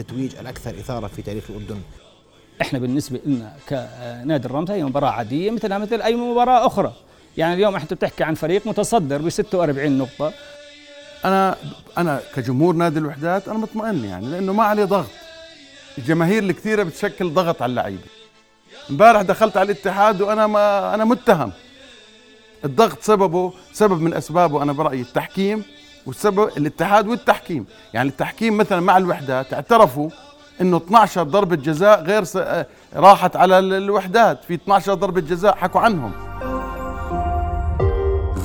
التتويج الأكثر إثارة في تاريخ الأردن. إحنا بالنسبة لنا كنادي الرمثا هي مباراة عادية مثلها مثل أي مباراة أخرى. يعني اليوم انت بتحكي عن فريق متصدر ب 46 نقطة. أنا أنا كجمهور نادي الوحدات أنا مطمئن يعني لأنه ما عليه ضغط. الجماهير الكثيرة بتشكل ضغط على اللعيبة. امبارح دخلت على الاتحاد وأنا ما أنا متهم. الضغط سببه سبب من أسبابه أنا برأيي التحكيم. والسبب الاتحاد والتحكيم. يعني التحكيم مثلا مع الوحدات اعترفوا إنه 12 ضربة جزاء غير س... راحت على الوحدات. في 12 ضربة جزاء حكوا عنهم.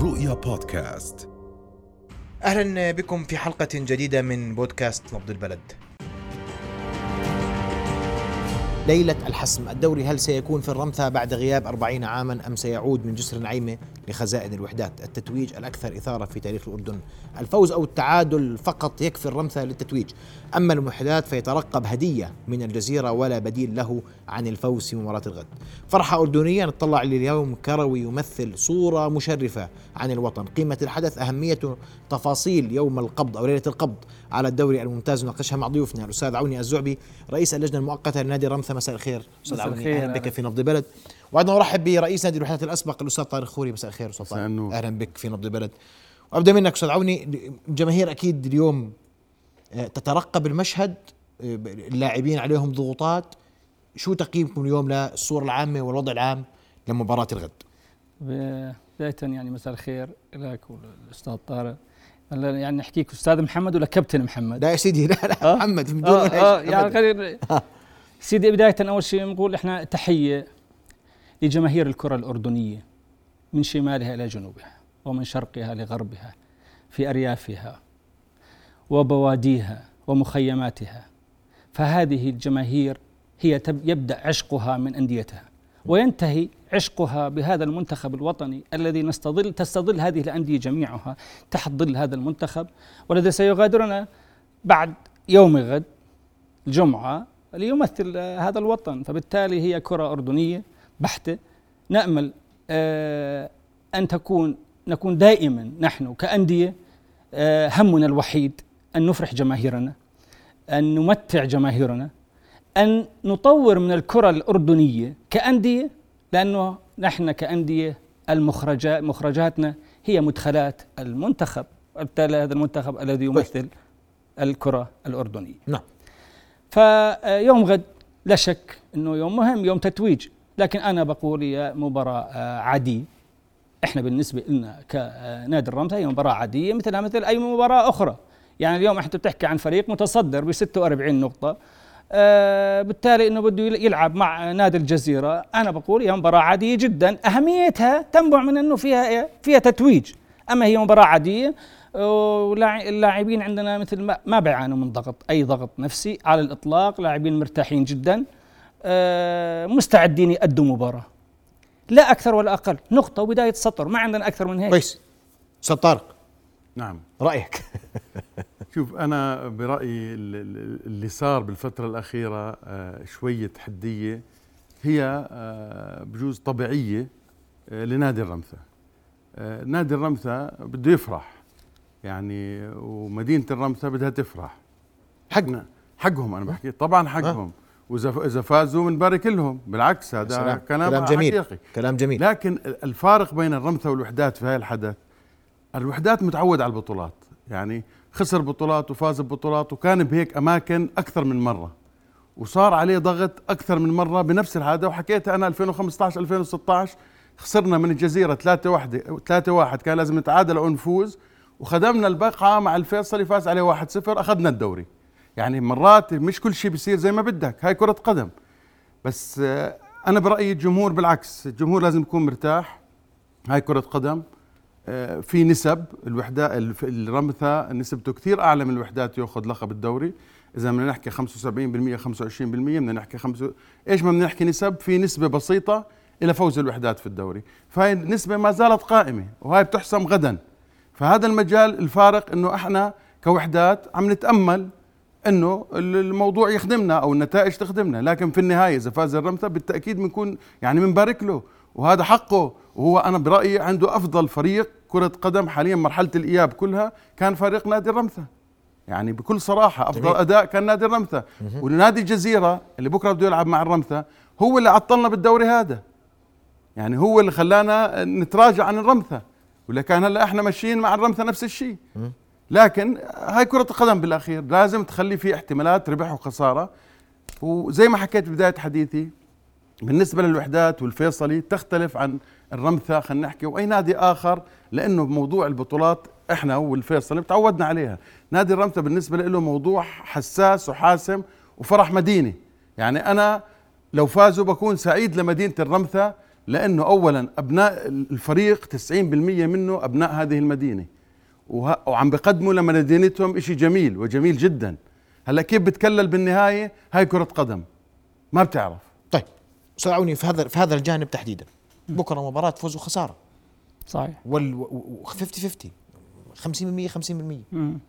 رؤيا بودكاست. أهلا بكم في حلقة جديدة من بودكاست نبض البلد. ليلة الحسم. الدوري هل سيكون في الرمثة بعد غياب أربعين عاما أم سيعود من جسر نعيمة لخزائن الوحدات. التتويج الأكثر إثارة في تاريخ الأردن. الفوز أو التعادل فقط يكفي الرمثة للتتويج. أما الوحدات فيترقب هدية من الجزيرة ولا بديل له عن الفوز في مباراة الغد. فرحة أردنية نطلع لليوم كروي يمثل صورة مشرفة عن الوطن. قيمة الحدث أهميته تفاصيل يوم القبض أو ليلة القبض على الدوري الممتاز. نناقشها مع ضيوفنا. الأستاذ عوني الزعبي رئيس اللجنة المؤقتة لنادي الرمثة مساء الخير. أستاذ عوني أهلا بك في نبض البلد وأيضا أرحب برئيس نادي الوحدات الأسبق الأستاذ طارق خوري. مساء الخير أستاذ طارق. أهلا بك في نبض البلد. وأبدأ منك أستاذ عوني. الجماهير أكيد اليوم آه، تترقب المشهد آه، اللاعبين عليهم ضغوطات. شو تقييمكم اليوم للصورة العامة والوضع العام لمباراة الغد؟ بداية يعني مساء الخير لك والأستاذ طارق. يعني نحكيك أستاذ محمد ولا كابتن محمد؟ لا يا سيدي لا لا آه؟ محمد من دون آه آه يعني خلينا سيدي بداية أول شيء نقول إحنا تحية لجماهير الكرة الأردنية من شمالها إلى جنوبها ومن شرقها لغربها في أريافها وبواديها ومخيماتها. فهذه الجماهير هي يبدأ عشقها من أنديتها وينتهي عشقها بهذا المنتخب الوطني الذي نستظل تستظل هذه الأندية جميعها تحت ظل هذا المنتخب والذي سيغادرنا بعد يوم غد الجمعة ليمثل هذا الوطن. فبالتالي هي كرة أردنية بحتة نأمل آه، أن تكون نكون دائما نحن كأندية آه، همنا الوحيد أن نفرح جماهيرنا أن نمتع جماهيرنا أن نطور من الكرة الأردنية كأندية لأنه نحن كأندية المخرجات مخرجاتنا هي مدخلات المنتخب وبالتالي هذا المنتخب الذي يمثل الكرة الأردنية. نعم. فيوم غد لا شك إنه يوم مهم يوم تتويج. لكن أنا بقول هي مباراة عادية. إحنا بالنسبة لنا كنادي الرمثا هي مباراة عادية مثلها مثل أي مباراة أخرى. يعني اليوم انت بتحكي عن فريق متصدر ب 46 نقطة آه بالتالي إنه بده يلعب مع نادي الجزيرة. أنا بقول هي مباراة عادية جدا. أهميتها تنبع من إنه فيها إيه؟ فيها تتويج. أما هي مباراة عادية واللاعبين عندنا مثل ما, ما بيعانوا من ضغط. أي ضغط نفسي على الإطلاق لاعبين مرتاحين جدا. آه مستعدين يأدوا مباراة. لا أكثر ولا أقل. نقطة وبداية سطر. ما عندنا أكثر من هيك. كويس. أستاذ طارق نعم. رأيك. شوف أنا برأيي اللي صار بالفترة الأخيرة آه، شوية حديه هي آه، بجوز طبيعية آه، لنادي الرمثا نادي الرمثا بده يفرح. يعني ومدينة الرمثا بدها تفرح. حقنا. حقهم أنا بحكي. طبعا حقهم. وإذا إذا فازوا بنبارك لهم بالعكس هذا كلام, كلام جميل. حقيقي. كلام جميل. لكن الفارق بين الرمثا والوحدات في هذا الحدث الوحدات متعود على البطولات. يعني خسر بطولات وفاز ببطولات وكان بهيك أماكن أكثر من مرة. وصار عليه ضغط أكثر من مرة بنفس الهذا وحكيتها أنا 2015 2016 خسرنا من الجزيرة 3 1 3 1 كان لازم نتعادل أو نفوز. وخدمنا البقعه مع الفيصلي فاز عليه 1 0 أخذنا الدوري. يعني مرات مش كل شيء بيصير زي ما بدك. هاي كرة قدم. بس آه، أنا برأيي الجمهور بالعكس الجمهور لازم يكون مرتاح. هاي كرة قدم آه، في نسب. الوحدات الرمثة نسبته كثير أعلى من الوحدات ياخذ لقب الدوري. إذا بدنا نحكي 75% 25% بدنا نحكي خمسة إيش ما بدنا نحكي نسب في نسبة بسيطة إلى فوز الوحدات في الدوري. فهي النسبة ما زالت قائمة وهي بتحسم غدا. فهذا المجال الفارق إنه إحنا كوحدات عم نتأمل إنه الموضوع يخدمنا أو النتائج تخدمنا لكن في النهاية إذا فاز الرمثة بالتأكيد بنكون يعني بنبارك له وهذا حقه وهو أنا برأيي عنده أفضل فريق كرة قدم حاليا مرحلة الإياب كلها كان فريق نادي الرمثة. يعني بكل صراحة أفضل جميل. أداء كان نادي الرمثا ونادي الجزيرة اللي بكرة بده يلعب مع الرمثا هو اللي عطلنا بالدوري هذا. يعني هو اللي خلانا نتراجع عن الرمثا ولا كان هلا إحنا ماشيين مع الرمثا نفس الشيء. لكن هاي كرة القدم بالأخير لازم تخلي في احتمالات ربح وخسارة. وزي ما حكيت بداية حديثي بالنسبة للوحدات والفيصلي تختلف عن الرمثا خلينا نحكي وأي نادي آخر لأنه بموضوع البطولات إحنا والفيصلي تعودنا عليها. نادي الرمثا بالنسبة له موضوع حساس وحاسم وفرح مديني. يعني أنا لو فازوا بكون سعيد لمدينة الرمثا لأنه اولا أبناء الفريق 90% منه أبناء هذه المدينة. وه- وعم بقدموا لمدينتهم شيء جميل وجميل جدا. هلأ كيف بتكلل بالنهاية؟ هاي كرة قدم. ما بتعرف. طيب أستاذ عوني في هذا في هذا الجانب تحديدا. بكرة مباراة فوز وخسارة. صحيح. وال و- و- 50 50 50% 50% مم.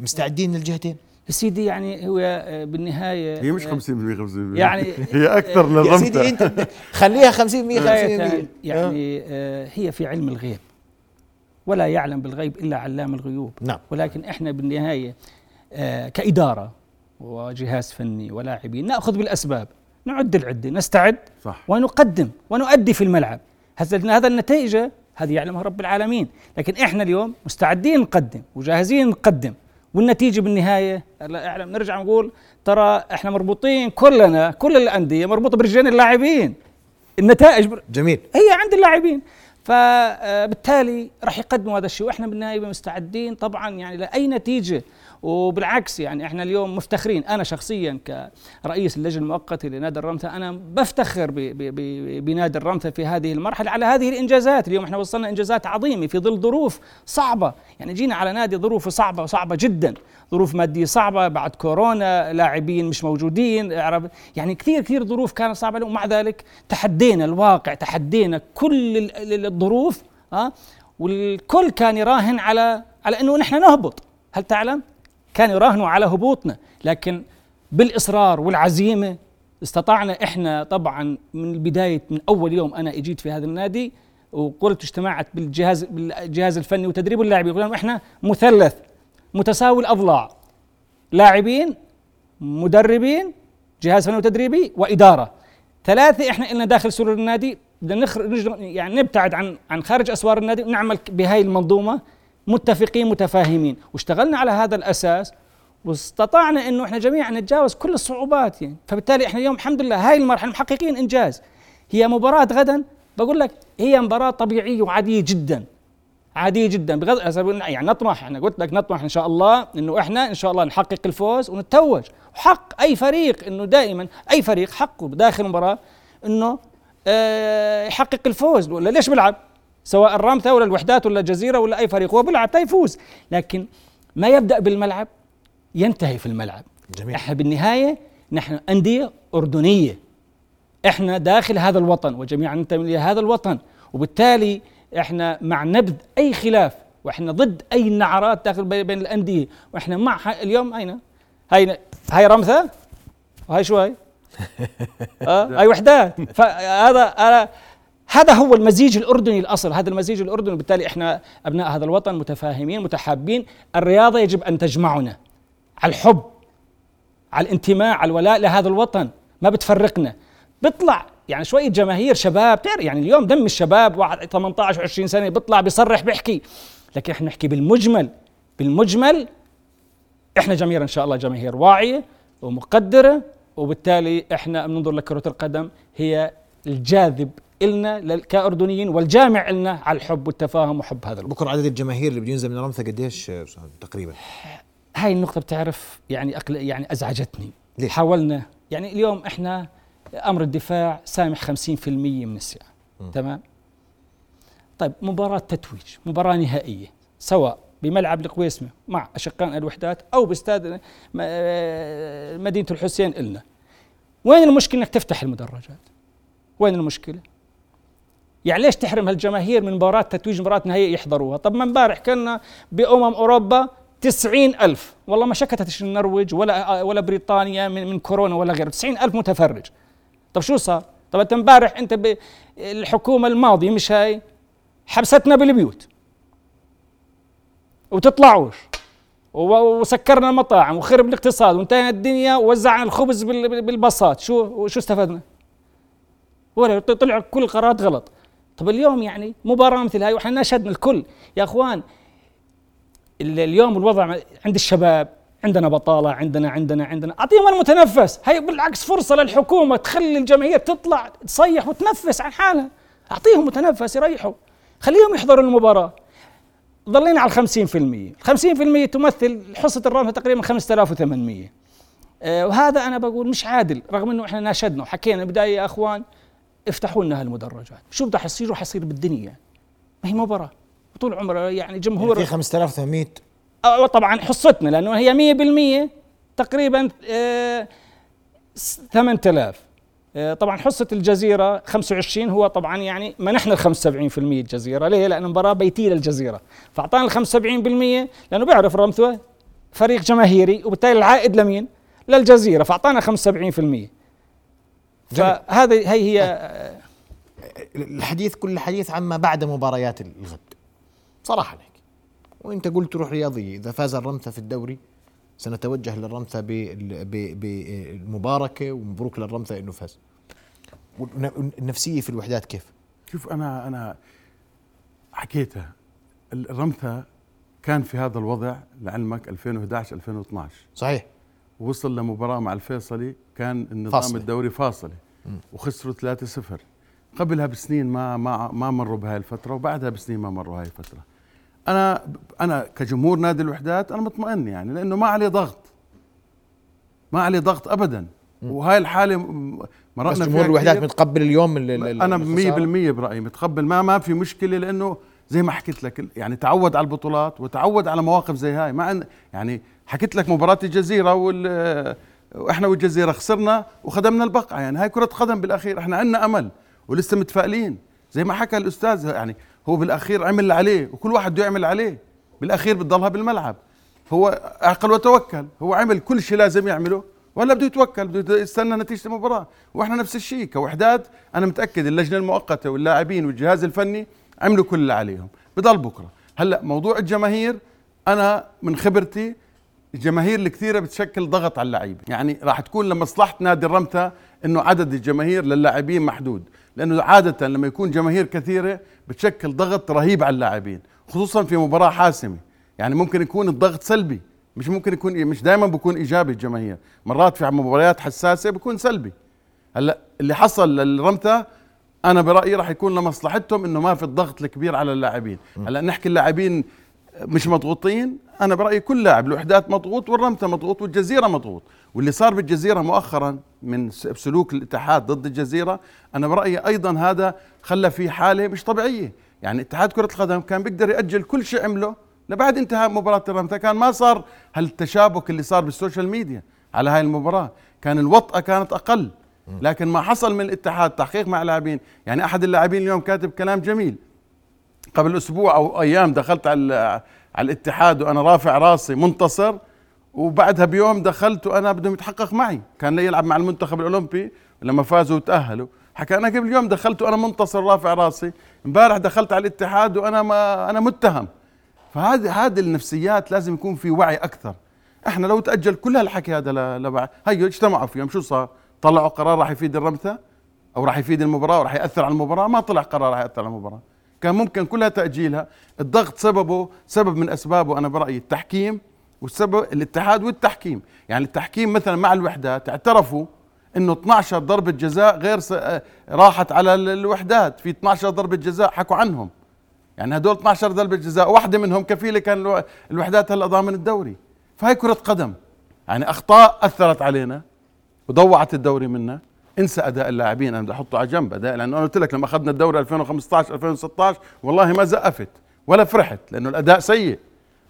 مستعدين للجهتين؟ سيدي يعني هو آه، بالنهاية هي مش 50% آه، 50% يعني- هي أكثر يا سيدي أنت خليها 50% 50% بداية يعني آه، هي في علم الغيب. ولا يعلم بالغيب إلا علام الغيوب. نعم. ولكن إحنا بالنهاية آه، كإدارة وجهاز فني ولاعبين نأخذ بالأسباب نعد العدة نستعد صح. ونقدم ونؤدي في الملعب. هذا هذا النتيجه هذه يعلمها رب العالمين. لكن إحنا اليوم مستعدين نقدم وجاهزين نقدم. والنتيجة بالنهاية لا أعلم نرجع نقول ترى إحنا مربوطين كلنا كل الأندية مربوطة برجال اللاعبين. النتائج بر... جميل. هي عند اللاعبين. فبالتالي راح يقدموا هذا الشيء. وإحنا بالنهاية مستعدين طبعا يعني لأي نتيجة وبالعكس يعني إحنا اليوم مفتخرين. أنا شخصيا كرئيس اللجنة المؤقتة لنادي الرمثا أنا بفتخر بنادي الرمثا في هذه المرحلة على هذه الإنجازات. اليوم إحنا وصلنا إنجازات عظيمة في ظل ظروف صعبة. يعني جينا على نادي ظروفه صعبة صعبة جدا. ظروف مادية صعبة بعد كورونا لاعبين مش موجودين يعني كثير كثير ظروف كانت صعبة. ومع ذلك تحدينا الواقع تحدينا كل ال- ال- الظروف ها والكل كان يراهن على على إنه نحن نهبط. هل تعلم؟ كانوا يراهنوا على هبوطنا لكن بالإصرار والعزيمة استطعنا إحنا طبعا من البداية من أول يوم أنا إجيت في هذا النادي وقلت اجتمعت بالجهاز بالجهاز الفني وتدريب اللاعبين قلنا إحنا مثلث متساوي الأضلاع لاعبين مدربين جهاز فني وتدريبي وإدارة. ثلاثة إحنا لنا داخل سرور النادي بدنا نخرج يعني نبتعد عن عن خارج أسوار النادي ونعمل بهاي المنظومة. متفقين متفاهمين. واشتغلنا على هذا الأساس واستطعنا إنه إحنا جميعا نتجاوز كل الصعوبات. يعني فبالتالي إحنا اليوم الحمد لله هاي المرحلة محققين إنجاز. هي مباراة غدا. بقول لك هي مباراة طبيعية وعادية جدا. عادية جدا. بغض يعني نطمح أنا قلت لك نطمح إن شاء الله إنه إحنا إن شاء الله نحقق الفوز ونتوج. وحق أي فريق إنه دائما أي فريق حقه بداخل المباراة إنه آه يحقق الفوز. ولا ليش بيلعب؟ سواء الرامثة ولا الوحدات ولا الجزيرة ولا أي فريق. هو بيلعب تيفوز لكن ما يبدأ بالملعب ينتهي في الملعب. جميل. إحنا بالنهاية نحن أندية أردنية. إحنا داخل هذا الوطن وجميعا ننتمي لهذا الوطن. وبالتالي إحنا مع نبذ أي خلاف وإحنا ضد أي نعرات داخل بي- بين الأندية وإحنا مع اليوم اين هاي هاي رمثة؟ وهاي شو هاي؟ آه؟ هاي وحدات. فهذا هذا هو المزيج الأردني الأصل. هذا المزيج الأردني وبالتالي إحنا أبناء هذا الوطن متفاهمين متحابين. الرياضة يجب أن تجمعنا. على الحب على الانتماء على الولاء لهذا الوطن. ما بتفرقنا. بيطلع يعني شوية جماهير شباب تعرف يعني اليوم دم الشباب واحد 18 و20 سنة بيطلع بيصرح بيحكي. لكن إحنا نحكي بالمجمل. بالمجمل إحنا جماهير إن شاء الله جماهير واعية ومقدرة وبالتالي إحنا بننظر لكرة القدم هي الجاذب إلنا لل- كأردنيين والجامع إلنا على الحب والتفاهم وحب هذا الوطن. بكره عدد الجماهير اللي بده ينزل من رمثا قديش؟ تقريبا؟ هاي النقطة بتعرف يعني أقل يعني أزعجتني. ليش؟ حاولنا يعني اليوم إحنا أمر الدفاع سامح 50% من السعة تمام؟ طيب مباراة تتويج مباراة نهائية سواء بملعب القويسمة مع أشقائنا الوحدات أو باستاد آه، مدينة الحسين إلنا. وين المشكلة إنك تفتح المدرجات؟ وين المشكلة؟ يعني ليش تحرم هالجماهير من مباراة تتويج مباراة نهائية يحضروها؟ طب ما امبارح كنا بأمم أوروبا تسعين ألف. والله ما شكتتش النرويج ولا ولا بريطانيا من, من كورونا ولا غيره تسعين ألف متفرج. طب شو صار؟ طب أنت امبارح أنت الحكومة الماضية مش هاي؟ حبستنا بالبيوت. وتطلعوش وسكرنا المطاعم وخرب الاقتصاد وانتهت الدنيا ووزعنا الخبز بال- بالباصات. شو شو استفدنا؟ ولا طلع كل القرارات غلط. طب اليوم يعني مباراة مثل هاي وإحنا ناشدنا الكل. يا إخوان ال- اليوم الوضع عند الشباب عندنا بطالة عندنا عندنا عندنا. أعطيهم المتنفس. هي بالعكس فرصة للحكومة تخلي الجمعية تطلع تصيح وتنفس عن حالها. أعطيهم متنفس يريحوا. خليهم يحضروا المباراة. ظلينا على الخمسين في المية. الخمسين في المية تمثل حصة الرمثة تقريبا 5800 آه وهذا أنا بقول مش عادل رغم أنه إحنا ناشدنا وحكينا بداية يا أخوان. افتحوا لنا هالمدرجات. شو بده يصير حيصير بالدنيا. ما هي مباراة. طول عمرها يعني جمهور في 5800 أه طبعا حصتنا لأنه هي 100% تقريبا آه، س- 8000 آه، طبعا حصة الجزيرة 25 هو طبعا يعني منحنا ال 75% الجزيرة. ليه؟ لأن المباراة بيتية للجزيرة فأعطانا ال 75% لأنه بيعرف رمثوة فريق جماهيري وبالتالي العائد لمين؟ للجزيرة. فأعطانا 75% فهذه هي هي آه، الحديث كل الحديث عما بعد مباريات الغد. صراحة لك وإنت قلت روح رياضية إذا فاز الرمثة في الدوري سنتوجه للرمثة بال- ب- بالمباركة ومبروك للرمثة إنه فاز. والن- النفسية في الوحدات كيف؟ شوف أنا أنا حكيتها الرمثة كان في هذا الوضع لعلمك 2011 2012 صحيح. وصل لمباراة مع الفيصلي كان النظام. فاصلة. الدوري فاصلي وخسروا 3-0 قبلها بسنين ما ما ما مروا بهاي الفترة وبعدها بسنين ما مروا هاي الفترة أنا أنا كجمهور نادي الوحدات أنا مطمئن يعني لأنه ما عليه ضغط ما عليه ضغط أبدا وهاي الحالة م- مرقنا بس جمهور الوحدات. متقبل اليوم ال- ال- أنا الخسارة؟ 100% برأيي متقبل ما ما في مشكلة لأنه زي ما حكيت لك يعني تعود على البطولات وتعود على مواقف زي هاي. مع ان يعني حكيت لك مباراة الجزيرة وال وإحنا والجزيرة خسرنا وخدمنا البقعة. يعني هاي كرة قدم بالأخير. إحنا عندنا أمل ولسه متفائلين. زي ما حكى الأستاذ يعني هو بالأخير عمل اللي عليه وكل واحد بده يعمل عليه. بالأخير بتضلها بالملعب. هو اعقل وتوكل. هو عمل كل شيء لازم يعمله. ولا بده يتوكل بده يستنى نتيجة المباراة. وإحنا نفس الشيء. كوحدات أنا متأكد اللجنة المؤقتة واللاعبين والجهاز الفني عملوا كل اللي عليهم. بضل بكرة. هلأ موضوع الجماهير أنا من خبرتي الجماهير الكثيرة بتشكل ضغط على اللعيبة. يعني راح تكون لمصلحة نادي الرمثة إنه عدد الجماهير للاعبين محدود. لأنه عادة لما يكون جماهير كثيرة بتشكل ضغط رهيب على اللاعبين خصوصا في مباراة حاسمة. يعني ممكن يكون الضغط سلبي مش ممكن يكون مش دائما بيكون إيجابي الجماهير. مرات في مباريات حساسة بيكون سلبي. هلأ اللي حصل للرمثة أنا برأيي راح يكون لمصلحتهم إنه ما في الضغط الكبير على اللاعبين. هلأ نحكي اللاعبين مش مضغوطين. أنا برأيي كل لاعب الوحدات مضغوط والرمثة مضغوط والجزيرة مضغوط. واللي صار بالجزيرة مؤخرا من سلوك الاتحاد ضد الجزيرة أنا برأيي أيضا هذا خلى في حالة مش طبيعية. يعني اتحاد كرة القدم كان بيقدر يأجل كل شيء عمله لبعد انتهاء مباراة الرمثة. كان ما صار هالتشابك اللي صار بالسوشيال ميديا على هاي المباراة. كان الوطأة كانت أقل. لكن ما حصل من الاتحاد تحقيق مع لاعبين يعني أحد اللاعبين اليوم كاتب كلام جميل. قبل أسبوع أو أيام دخلت على على الاتحاد وأنا رافع راسي منتصر وبعدها بيوم دخلت وأنا بدهم يتحقق معي. كان لي يلعب مع المنتخب الأولمبي لما فازوا وتأهلوا. حكى أنا قبل يوم دخلت وأنا منتصر رافع راسي. امبارح دخلت على الاتحاد وأنا ما أنا متهم. فهذه هذه النفسيات لازم يكون في وعي أكثر. إحنا لو تأجل كل هالحكي هذا لبعد. هيو اجتمعوا فيهم. شو صار؟ طلعوا قرار راح يفيد الرمثة أو راح يفيد المباراة وراح يأثر على المباراة ما طلع قرار راح يأثر على المباراة. كان ممكن كلها تأجيلها. الضغط سببه سبب من أسبابه أنا برأيي التحكيم والسبب الاتحاد والتحكيم. يعني التحكيم مثلا مع الوحدات اعترفوا إنه 12 ضربة جزاء غير. آه، راحت على ال- الوحدات. في 12 ضربة جزاء حكوا عنهم. يعني هدول 12 ضربة جزاء واحدة منهم كفيلة كان الو- الوحدات هلأ ضامن الدوري. فهي كرة قدم. يعني أخطاء أثرت علينا. وضوعت الدوري منا انسى أداء اللاعبين أنا بدي أحطه على جنب. أداء لأنه أنا قلت لك لما أخذنا الدوري 2015 2016 والله ما زقفت ولا فرحت لأنه الأداء سيء.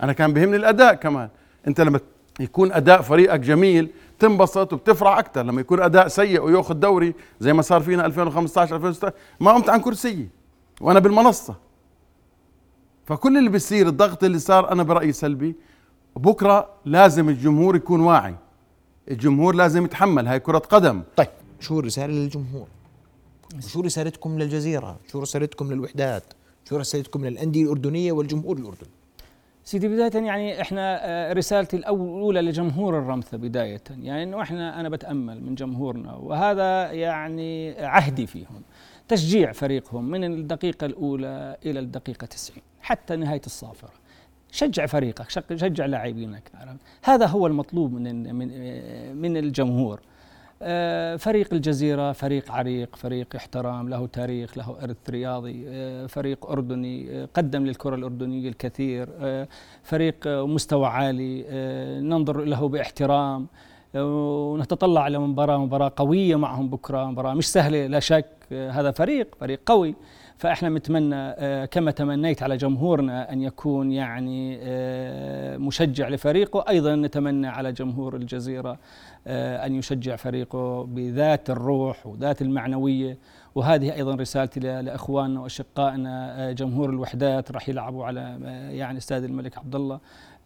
أنا كان بيهمني الأداء كمان. أنت لما يكون أداء فريقك جميل تنبسط وبتفرح أكثر لما يكون أداء سيء ويأخذ دوري زي ما صار فينا 2015 2016 ما قمت عن كرسيي وأنا بالمنصة. فكل اللي بيصير الضغط اللي صار أنا برأيي سلبي بكرة لازم الجمهور يكون واعي. الجمهور لازم يتحمل هاي كرة قدم. طيب شو الرسالة للجمهور؟ شو رسالتكم للجزيرة؟ شو رسالتكم للوحدات؟ شو رسالتكم للأندية الأردنية والجمهور الأردني؟ سيدي بداية يعني إحنا آه، رسالتي الأولى لجمهور الرمثة بداية. يعني إنه إحنا أنا بتأمل من جمهورنا وهذا يعني عهدي فيهم تشجيع فريقهم من الدقيقة الأولى إلى الدقيقة 90 حتى نهاية الصافرة. شجع فريقك شجع لاعبينك. هذا هو المطلوب من من من الجمهور. آه، فريق الجزيرة فريق عريق فريق احترام له تاريخ له إرث رياضي. آه، فريق أردني آه، قدم للكرة الأردنية الكثير. فريق مستوى عالي. ننظر له باحترام. ونتطلع إلى مباراة مباراة قوية معهم بكرة مباراة مش سهلة لا شك. هذا فريق فريق قوي. فإحنا نتمنى كما تمنيت على جمهورنا أن يكون يعني مشجع لفريقه. أيضا نتمنى على جمهور الجزيرة آه، أن يشجع فريقه بذات الروح وذات المعنوية. وهذه أيضا رسالتي لإخواننا وأشقائنا آه، جمهور الوحدات راح يلعبوا على آه، يعني استاد الملك عبد الله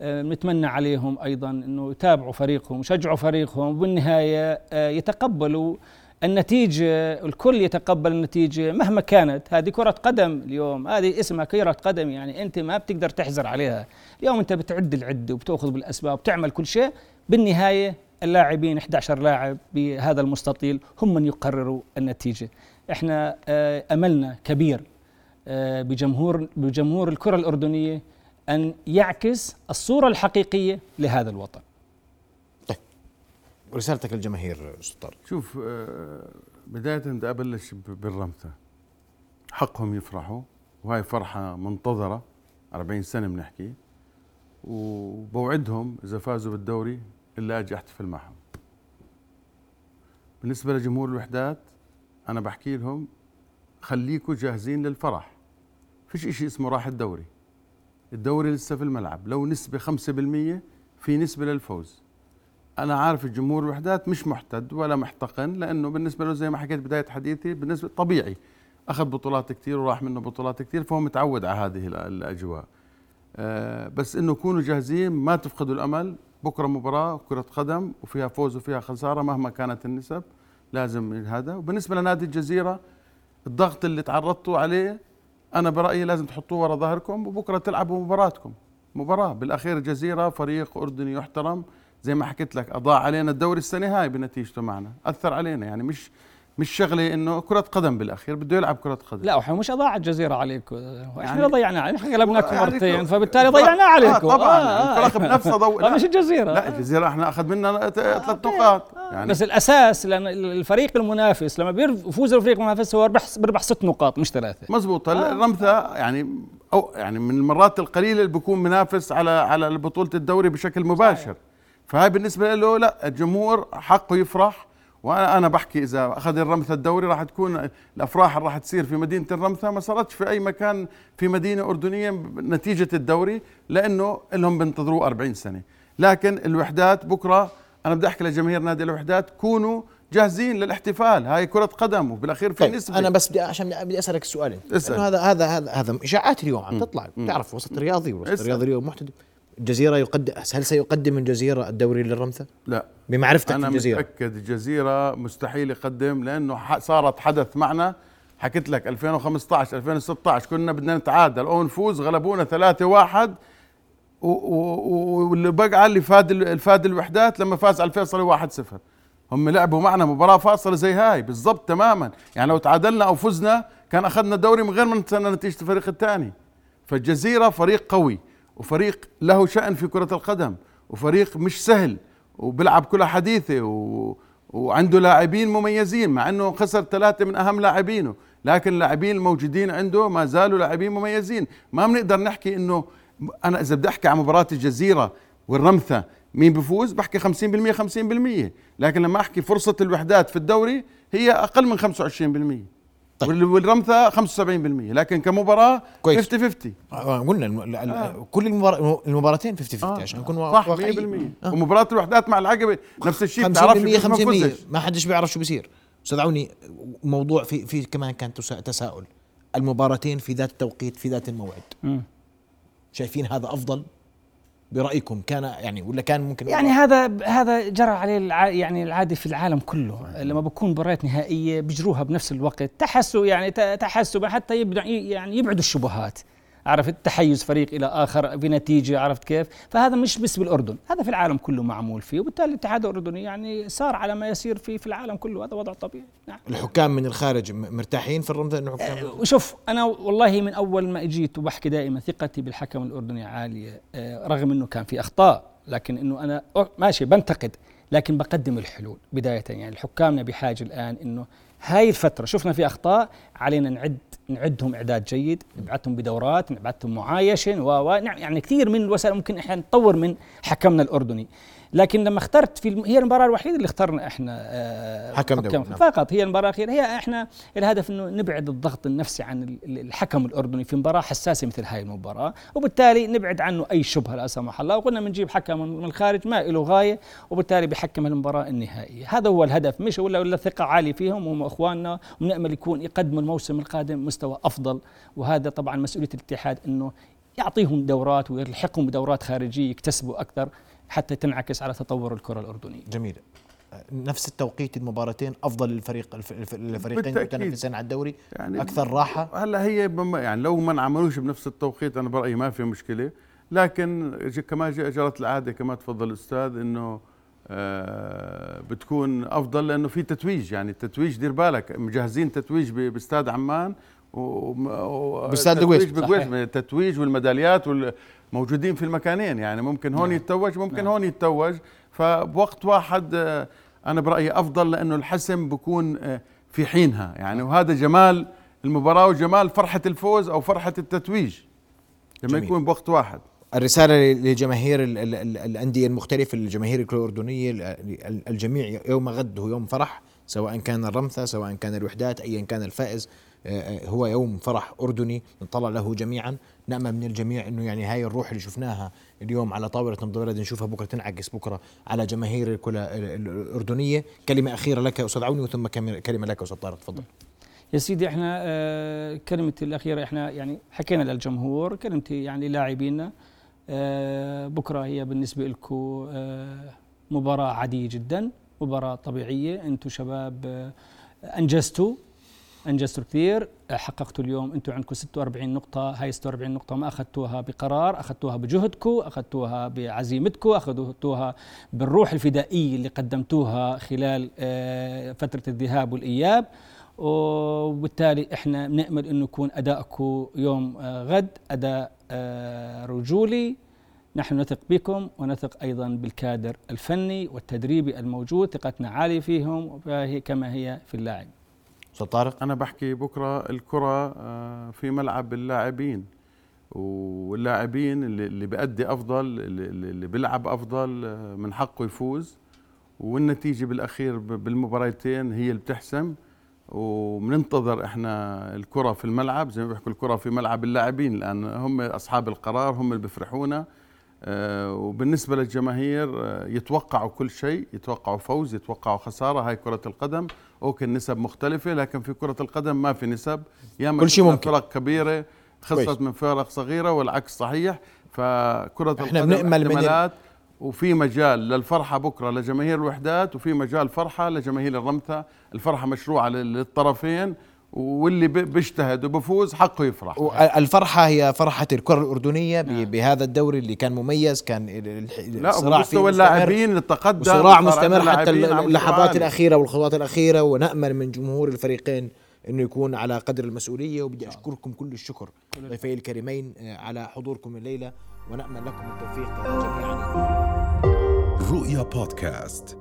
نتمنى عليهم أيضا أنه يتابعوا فريقهم يشجعوا فريقهم وبالنهاية يتقبلوا النتيجة الكل يتقبل النتيجة مهما كانت. هذه كرة قدم اليوم هذه اسمها كرة قدم يعني أنت ما بتقدر تحزر عليها. اليوم أنت بتعد العدة وبتأخذ بالأسباب وبتعمل كل شيء. بالنهاية اللاعبين 11 لاعب بهذا المستطيل هم من يقرروا النتيجة. إحنا آه، أملنا كبير آه، بجمهور بجمهور الكرة الأردنية أن يعكس الصورة الحقيقية لهذا الوطن. رسالتك للجماهير أستاذ شوف آه، بداية بدي ابلش بالرمثة. حقهم يفرحوا وهي فرحة منتظرة 40 سنة بنحكي. وبوعدهم إذا فازوا بالدوري إلا أجي أحتفل معهم. بالنسبة لجمهور الوحدات أنا بحكي لهم خليكم جاهزين للفرح. فيش إشي اسمه راح الدوري. الدوري لسه في الملعب. لو نسبة 5% في نسبة للفوز. أنا عارف الجمهور الوحدات مش محتد ولا محتقن لأنه بالنسبة له زي ما حكيت بداية حديثي بالنسبة طبيعي. أخذ بطولات كثير وراح منه بطولات كثير فهو متعود على هذه الأجواء. أه بس إنه كونوا جاهزين ما تفقدوا الأمل. بكرة مباراة كرة قدم وفيها فوز وفيها خسارة مهما كانت النسب لازم هذا. وبالنسبة لنادي الجزيرة الضغط اللي تعرضتوا عليه أنا برأيي لازم تحطوه ورا ظهركم وبكرة تلعبوا مباراتكم. مباراة. بالأخير الجزيره فريق أردني يحترم. زي ما حكيت لك أضاع علينا الدوري السنة هاي بنتيجته معنا أثر علينا يعني مش مش شغلة إنه كرة قدم بالأخير بده يلعب كرة قدم. لا ومش اضاع الجزيرة عليكم يعني إحنا ضيعنا إحنا غلبناكم يعني مرتين فبالتالي ضيعنا عليكم. آه طبعا آه الفرق بنفسه ضو لا مش الجزيرة. لا الجزيرة إحنا أخذ منا ثلاث نقاط يعني. بس الأساس لأن الفريق المنافس لما بيفوز الفريق المنافس هو بيربح بيربح ست نقاط مش ثلاثة. مزبوط. آه. الرمثه يعني أو يعني من المرات القليلة اللي بيكون منافس على على بطولة الدوري بشكل مباشر. فهاي بالنسبة له لا الجمهور حقه يفرح. وأنا أنا بحكي إذا أخذ الرمثة الدوري راح تكون الأفراح اللي راح تصير في مدينة الرمثة ما صارتش في أي مكان في مدينة أردنية نتيجة الدوري لأنه لهم بينتظروه 40 سنة. لكن الوحدات بكرة أنا بدي أحكي لجماهير نادي الوحدات كونوا جاهزين للاحتفال. هاي كرة قدم وبالاخير في طيب نسبة. أنا بس بدي عشان بدي أسألك السؤالين اسأل. هذا هذا هذا هذا إشاعات اليوم عم تطلع. بتعرف وسط رياضي وسط رياضي اليوم محتدم الجزيرة يقدم هل سيقدم الجزيرة الدوري للرمثة؟ لا. بمعرفتك أنا الجزيرة. أنا متأكد الجزيرة مستحيل يقدم لأنه صارت حدث معنا. حكيت لك 2015 2016 كنا بدنا نتعادل. أو نفوز غلبونا 3 1 واللي بقى اللي فاد الفاد الوحدات لما فاز على الفيصلي 1 0 هم لعبوا معنا مباراة فاصلة زي هاي بالضبط تماما. يعني لو تعادلنا أو فزنا كان أخذنا الدوري من غير ما نستنى نتيجة الفريق الثاني. فالجزيرة فريق قوي. وفريق له شأن في كرة القدم وفريق مش سهل وبيلعب كلها حديثة و... وعنده لاعبين مميزين مع إنه خسر ثلاثة من أهم لاعبينه لكن اللاعبين الموجودين عنده ما زالوا لاعبين مميزين. ما بنقدر نحكي إنه أنا إذا بدي أحكي عن مباراة الجزيرة والرمثة مين بفوز؟ بحكي 50% 50% لكن لما أحكي فرصة الوحدات في الدوري هي أقل من 25% طيب. والرمثة 75% لكن كمباراة كويس 50 50 آه قلنا آه. كل المبار... المباراتين 50 50 آه. عشان نكون صح 100% آه. ومباراة الوحدات مع العقبة نفس الشيء 50% 50% ما حدش بيعرف شو بيصير أستاذ عوني موضوع في في كمان كان تساؤل المباراتين في ذات التوقيت في ذات الموعد م. شايفين هذا أفضل برأيكم كان يعني ولا كان ممكن يعني هذا هذا جرى عليه الع يعني العادي في العالم كله. لما بكون مباريات نهائية بيجروها بنفس الوقت. تحسوا يعني تحسوا حتى يبدأ يعني يبعدوا الشبهات. عرفت؟ تحيز فريق إلى آخر بنتيجة عرفت كيف؟ فهذا مش بس بالأردن هذا في العالم كله معمول فيه وبالتالي الاتحاد الأردني يعني صار على ما يسير فيه في العالم كله هذا وضع طبيعي. نعم. الحكام من الخارج مرتاحين في الرمثة انه حكام وشوف أنا والله من أول ما أجيت وبحكي دائما ثقتي بالحكم الأردني عالية آه، رغم إنه كان في أخطاء لكن إنه أنا ماشي بنتقد لكن بقدم الحلول بداية. يعني الحكامنا بحاجة الآن إنه هاي الفترة شفنا في أخطاء علينا نعد نعدهم إعداد جيد نبعثهم بدورات نبعثهم معايشة و نعم، يعني كثير من الوسائل ممكن إحنا نطور من حكمنا الأردني. لكن لما اخترت في. هي المباراة الوحيدة اللي اخترنا إحنا آه حكم دولي، نعم. فقط. هي المباراة الأخيرة. هي إحنا الهدف إنه نبعد الضغط النفسي عن ال- ال- الحكم الأردني في مباراة حساسة مثل هاي المباراة. وبالتالي نبعد عنه أي شبهة لا سمح الله. وقلنا بنجيب حكم من من الخارج ما له غاية وبالتالي بيحكم المباراة النهائية. هذا هو الهدف. مش ولا ولا ثقة عالية فيهم. وهم إخواننا. ونأمل يكون يقدموا الموسم القادم مستوى أفضل. وهذا طبعا مسؤولية الاتحاد إنه يعطيهم دورات ويلحقهم بدورات خارجية يكتسبوا أكثر. حتى تنعكس على تطور الكرة الأردنية. جميل. نفس التوقيت المباراتين أفضل للفريق الف- الف- الفريقين. متنافسين على الدوري؟ يعني أكثر راحة؟ هلا هي بم- يعني لو ما انعملوش بنفس التوقيت أنا برأيي ما في مشكلة. لكن كما جرت العادة كما تفضل الأستاذ إنه آه، بتكون أفضل لأنه في تتويج. يعني التتويج دير بالك مجهزين تتويج باستاد عمان باستاد. بالقويس صحيح. التتويج والميداليات وال- موجودين في المكانين يعني ممكن هون نعم. يتوج ممكن نعم. هون يتوج فبوقت واحد آه، أنا برأيي أفضل لأنه الحسم بكون آه، في حينها يعني وهذا جمال المباراة وجمال فرحة الفوز أو فرحة التتويج لما جميل. يكون بوقت واحد الرسالة لجماهير ال- ال- ال- الأندية المختلفة الجماهير الأردنية ال- ال- الجميع يوم غد هو يوم فرح سواء كان الرمثة سواء كان الوحدات أيا كان الفائز هو يوم فرح أردني نطلع له جميعا. نأمل من الجميع أنه يعني هاي الروح اللي شفناها اليوم على طاولة نبض بلد نشوفها بكرة تنعكس بكرة على جماهير الأردنية. كلمة أخيرة لك أستاذ عوني وثم كلمة لك أستاذ طارق تفضل. يا سيدي إحنا آه، كلمتي الأخيرة إحنا يعني حكينا للجمهور كلمتي يعني لاعبينا آه، بكرة هي بالنسبة لكم مباراة عادية جدا مباراة طبيعية. أنتم شباب آه، انجزتوا انجزتوا كثير حققتوا اليوم أنتم عندكم 46 نقطة هاي 46 نقطة ما أخذتوها بقرار أخذتوها بجهدكم أخذتوها بعزيمتكم أخذتوها بالروح الفدائية اللي قدمتوها خلال آه، فترة الذهاب والإياب. وبالتالي إحنا بنأمل إنه يكون ادائكم يوم آه، غد أداء آه، رجولي. نحن نثق بكم ونثق أيضا بالكادر الفني والتدريبي الموجود ثقتنا عالية فيهم كما هي في اللاعب. أستاذ طارق أنا بحكي بكرة الكرة آه، في ملعب اللاعبين واللاعبين اللي بيأدي أفضل اللي, بيلعب أفضل آه، من حقه يفوز. والنتيجة بالأخير ب- بالمباراتين هي اللي بتحسم. وبننتظر إحنا الكرة في الملعب زي ما بيحكوا الكرة في ملعب اللاعبين لأن هم أصحاب القرار هم اللي بيفرحونا. آه، وبالنسبة للجماهير آه، يتوقعوا كل شيء يتوقعوا فوز يتوقعوا خسارة. هاي كرة القدم أوكي النسب مختلفة لكن في كرة القدم ما في نسب. ياما كل شيء ممكن. فرق كبيرة خسرت. من فرق صغيرة والعكس صحيح. فكرة إحنا القدم بنأمل من وفي مجال للفرحة بكرة لجماهير الوحدات وفي مجال فرحة لجماهير الرمثة. الفرحة مشروعة لل- للطرفين. واللي بيجتهد وبفوز حقه يفرح الفرحة هي فرحة الكرة الأردنية ب- نعم. بهذا الدوري اللي كان مميز كان ال- ال- لا الصراع فيه ومستوى مستمر. اللاعبين التقدم وصراع وصار مستمر حتى اللحظات مستوى. الأخيرة والخطوات الأخيرة ونأمل من جمهور الفريقين أنه يكون على قدر المسؤولية وبدي أشكركم كل الشكر ضيفي الكريمين آه، على حضوركم الليلة ونأمل لكم التوفيق جميعا رؤيا بودكاست